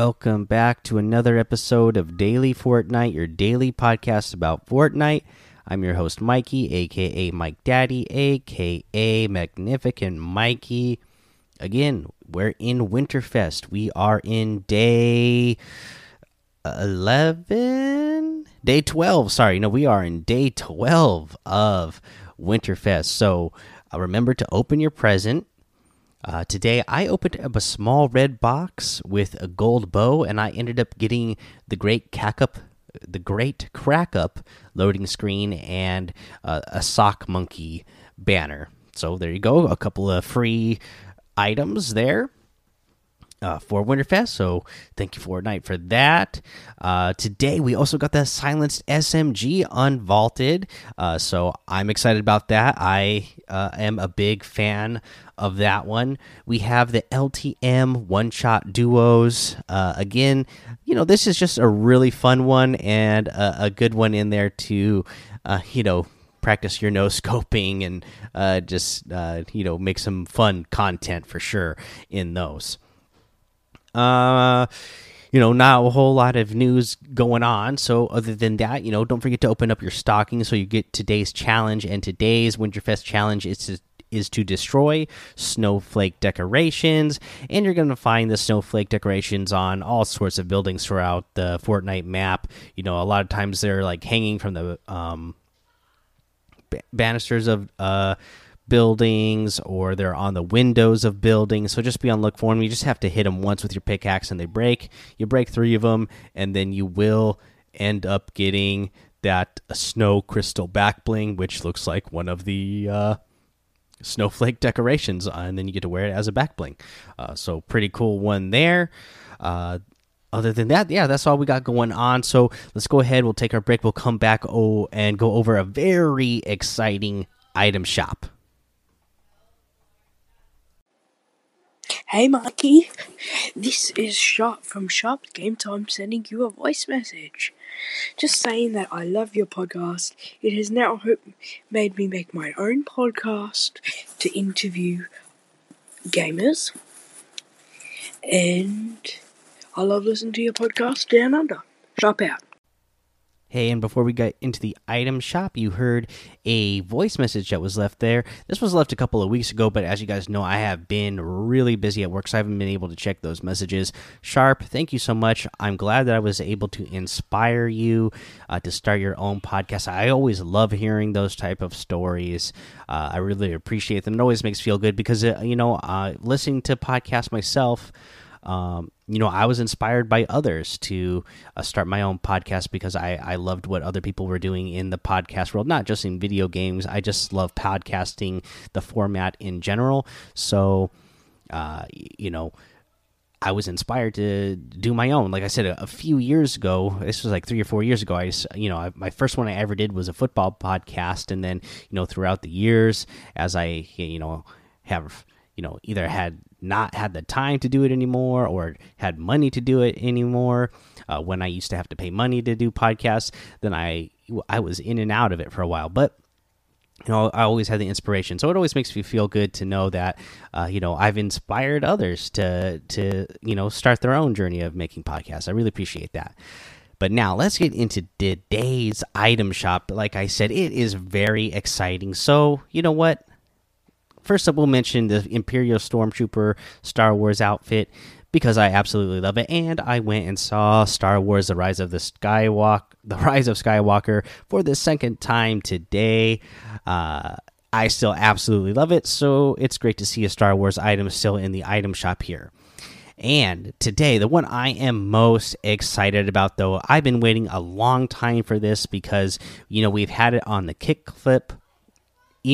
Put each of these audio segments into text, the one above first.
Welcome back to another episode of Daily Fortnite, your daily podcast about Fortnite. I'm your host, Mikey, aka Mike Daddy, aka Magnificent Mikey. Again, we're in Winterfest. We are in day 11? Day 12. Sorry, no, we are in day 12 of Winterfest. So uh, remember to open your present uh, today, I opened up a small red box with a gold bow, and I ended up getting the great cack up, the great crack up loading screen and uh, a sock monkey banner. So there you go, a couple of free items there uh, for Winterfest. So thank you Fortnite for that. Uh, today we also got the silenced SMG unvaulted. Uh, so I'm excited about that. I uh, am a big fan of that one. We have the LTM one shot duos. Uh, again, you know this is just a really fun one and a, a good one in there to, uh, you know practice your no scoping and just you know make some fun content for sure in those. Uh, you know, not a whole lot of news going on. So, other than that, you know, don't forget to open up your stocking so you get today's challenge. And today's Winterfest challenge is to is to destroy snowflake decorations and you're going to find the snowflake decorations on all sorts of buildings throughout the Fortnite map you know a lot of times they're like hanging from the um banisters of uh buildings or they're on the windows of buildings. So just be on look for them. You just have to hit them once with your pickaxe and they break. You break three of them, and then you will end up getting that snow crystal back bling, which looks like one of the uh, snowflake decorations, uh, and then you get to wear it as a back bling. Uh, so pretty cool one there. Uh, other than that, yeah, that's all we got going on. So let's go ahead. We'll take our break. We'll come back oh, and go over a very exciting item shop. Hey Mikey, this is Sharp from Sharp Game Time sending you a voice message. Just saying that I love your podcast. It has now made me make my own podcast to interview gamers. And I love listening to your podcast down under. Sharp out. Hey, and before we get into the item shop, you heard a voice message that was left there. This was left a couple of weeks ago, but as you guys know, I have been really busy at work, so I haven't been able to check those messages. Sharp, thank you so much. I'm glad that I was able to inspire you uh, to start your own podcast. I always love hearing those type of stories. Uh, I really appreciate them. It always makes feel good because, uh, you know, uh, listening to podcasts myself um, you know, I was inspired by others to uh, start my own podcast because I, I loved what other people were doing in the podcast world, not just in video games. I just love podcasting, the format in general. So, uh, you know, I was inspired to do my own. Like I said, a, a, few years ago, this was like three or four years ago. I, just, you know, I, my first one I ever did was a football podcast, and then you know, throughout the years, as I, you know, have you know either had not had the time to do it anymore or had money to do it anymore uh, when i used to have to pay money to do podcasts then i i was in and out of it for a while. But you know i always had the inspiration. So it always makes me feel good to know that uh, you know i've inspired others to to you know start their own journey of making podcasts. I really appreciate that. But now let's get into today's item shop. Like i said it is very exciting. So you know what First up, we'll mention the Imperial Stormtrooper Star Wars outfit because I absolutely love it. And I went and saw Star Wars: The Rise of the Skywalk, The Rise of Skywalker for the second time today. Uh, I still absolutely love it, so it's great to see a Star Wars item still in the item shop here. And today, the one I am most excited about, though, I've been waiting a long time for this because, you know, we've had it on the kickflip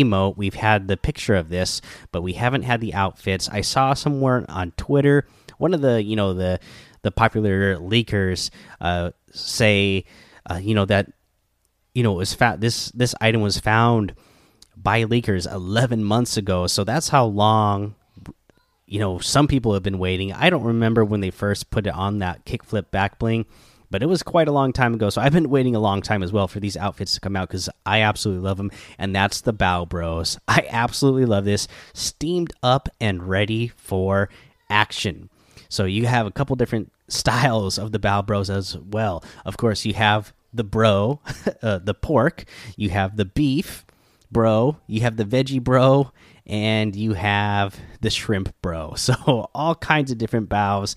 emote. We've had the picture of this, but we haven't had the outfits. I saw somewhere on Twitter one of the you know the the popular leakers uh, say uh, you know that you know it was fat this this item was found by leakers 11 months ago so that's how long you know some people have been waiting i don't remember when they first put it on that kickflip back bling but it was quite a long time ago. So I've been waiting a long time as well for these outfits to come out because I absolutely love them. And that's the Bao Bros. I absolutely love this. Steamed up and ready for action. So you have a couple different styles of the Bao Bros as well. Of course, you have the bro, uh, the pork, you have the beef bro, you have the veggie bro, and you have the shrimp bro. So all kinds of different baos.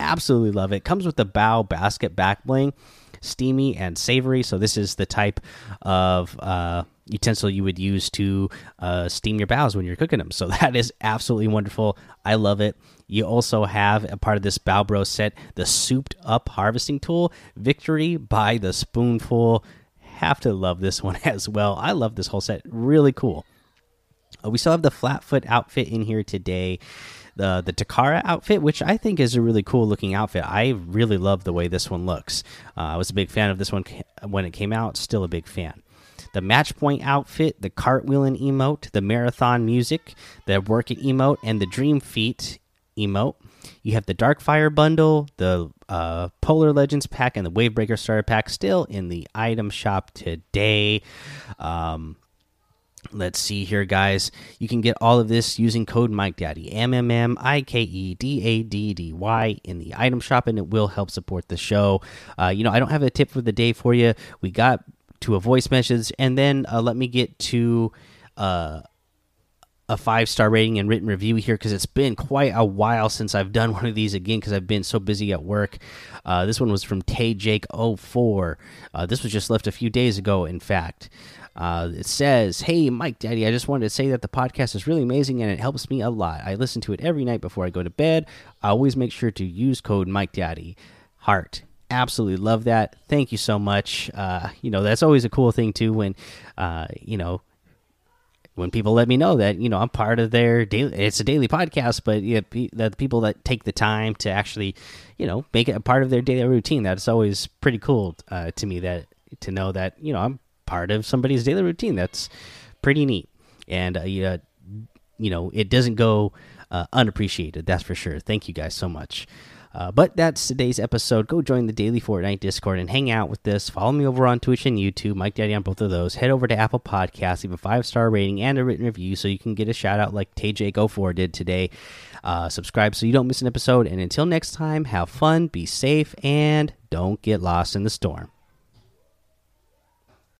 Absolutely love it. Comes with the Bao Basket back bling, steamy and savory. So this is the type of uh, utensil you would use to uh, steam your baos when you're cooking them. So that is absolutely wonderful. I love it. You also have a part of this Bao Bro set, the souped up harvesting tool, Victory by the Spoonful. Have to love this one as well. I love this whole set. Really cool. Uh, we still have the Flatfoot outfit in here today. The, the Takara outfit, which I think is a really cool looking outfit. I really love the way this one looks. Uh, I was a big fan of this one when it came out, still a big fan the match point outfit, the cartwheeling emote, the marathon music, the work it emote, and the dream feet emote. You have the Darkfire bundle, the uh, Polar Legends pack, and the Wavebreaker starter pack still in the item shop today. Um, let's see here, guys. You can get all of this using code Mike Daddy M M M I K E D A D D Y in the item shop, and it will help support the show. Uh, you know, I don't have a tip for the day for you. We got to a voice message, and then uh, let me get to uh, a five star rating and written review here because it's been quite a while since I've done one of these again because I've been so busy at work. Uh, this one was from Tay Jake 04. Uh, this was just left a few days ago, in fact. Uh, it says, Hey, Mike Daddy, I just wanted to say that the podcast is really amazing and it helps me a lot. I listen to it every night before I go to bed. I always make sure to use code Mike Daddy. Heart absolutely love that. Thank you so much. Uh, you know, that's always a cool thing too when, uh, you know, when people let me know that you know I'm part of their daily. It's a daily podcast, but yeah, the people that take the time to actually, you know, make it a part of their daily routine. That's always pretty cool uh, to me. That to know that you know I'm part of somebody's daily routine. That's pretty neat, and uh, you know, it doesn't go uh, unappreciated. That's for sure. Thank you guys so much. Uh, but that's today's episode. Go join the Daily Fortnite Discord and hang out with this. Follow me over on Twitch and YouTube, Mike Daddy on both of those. Head over to Apple Podcasts, leave a five star rating and a written review so you can get a shout out like TayJ04 did today. Uh, subscribe so you don't miss an episode. And until next time, have fun, be safe, and don't get lost in the storm.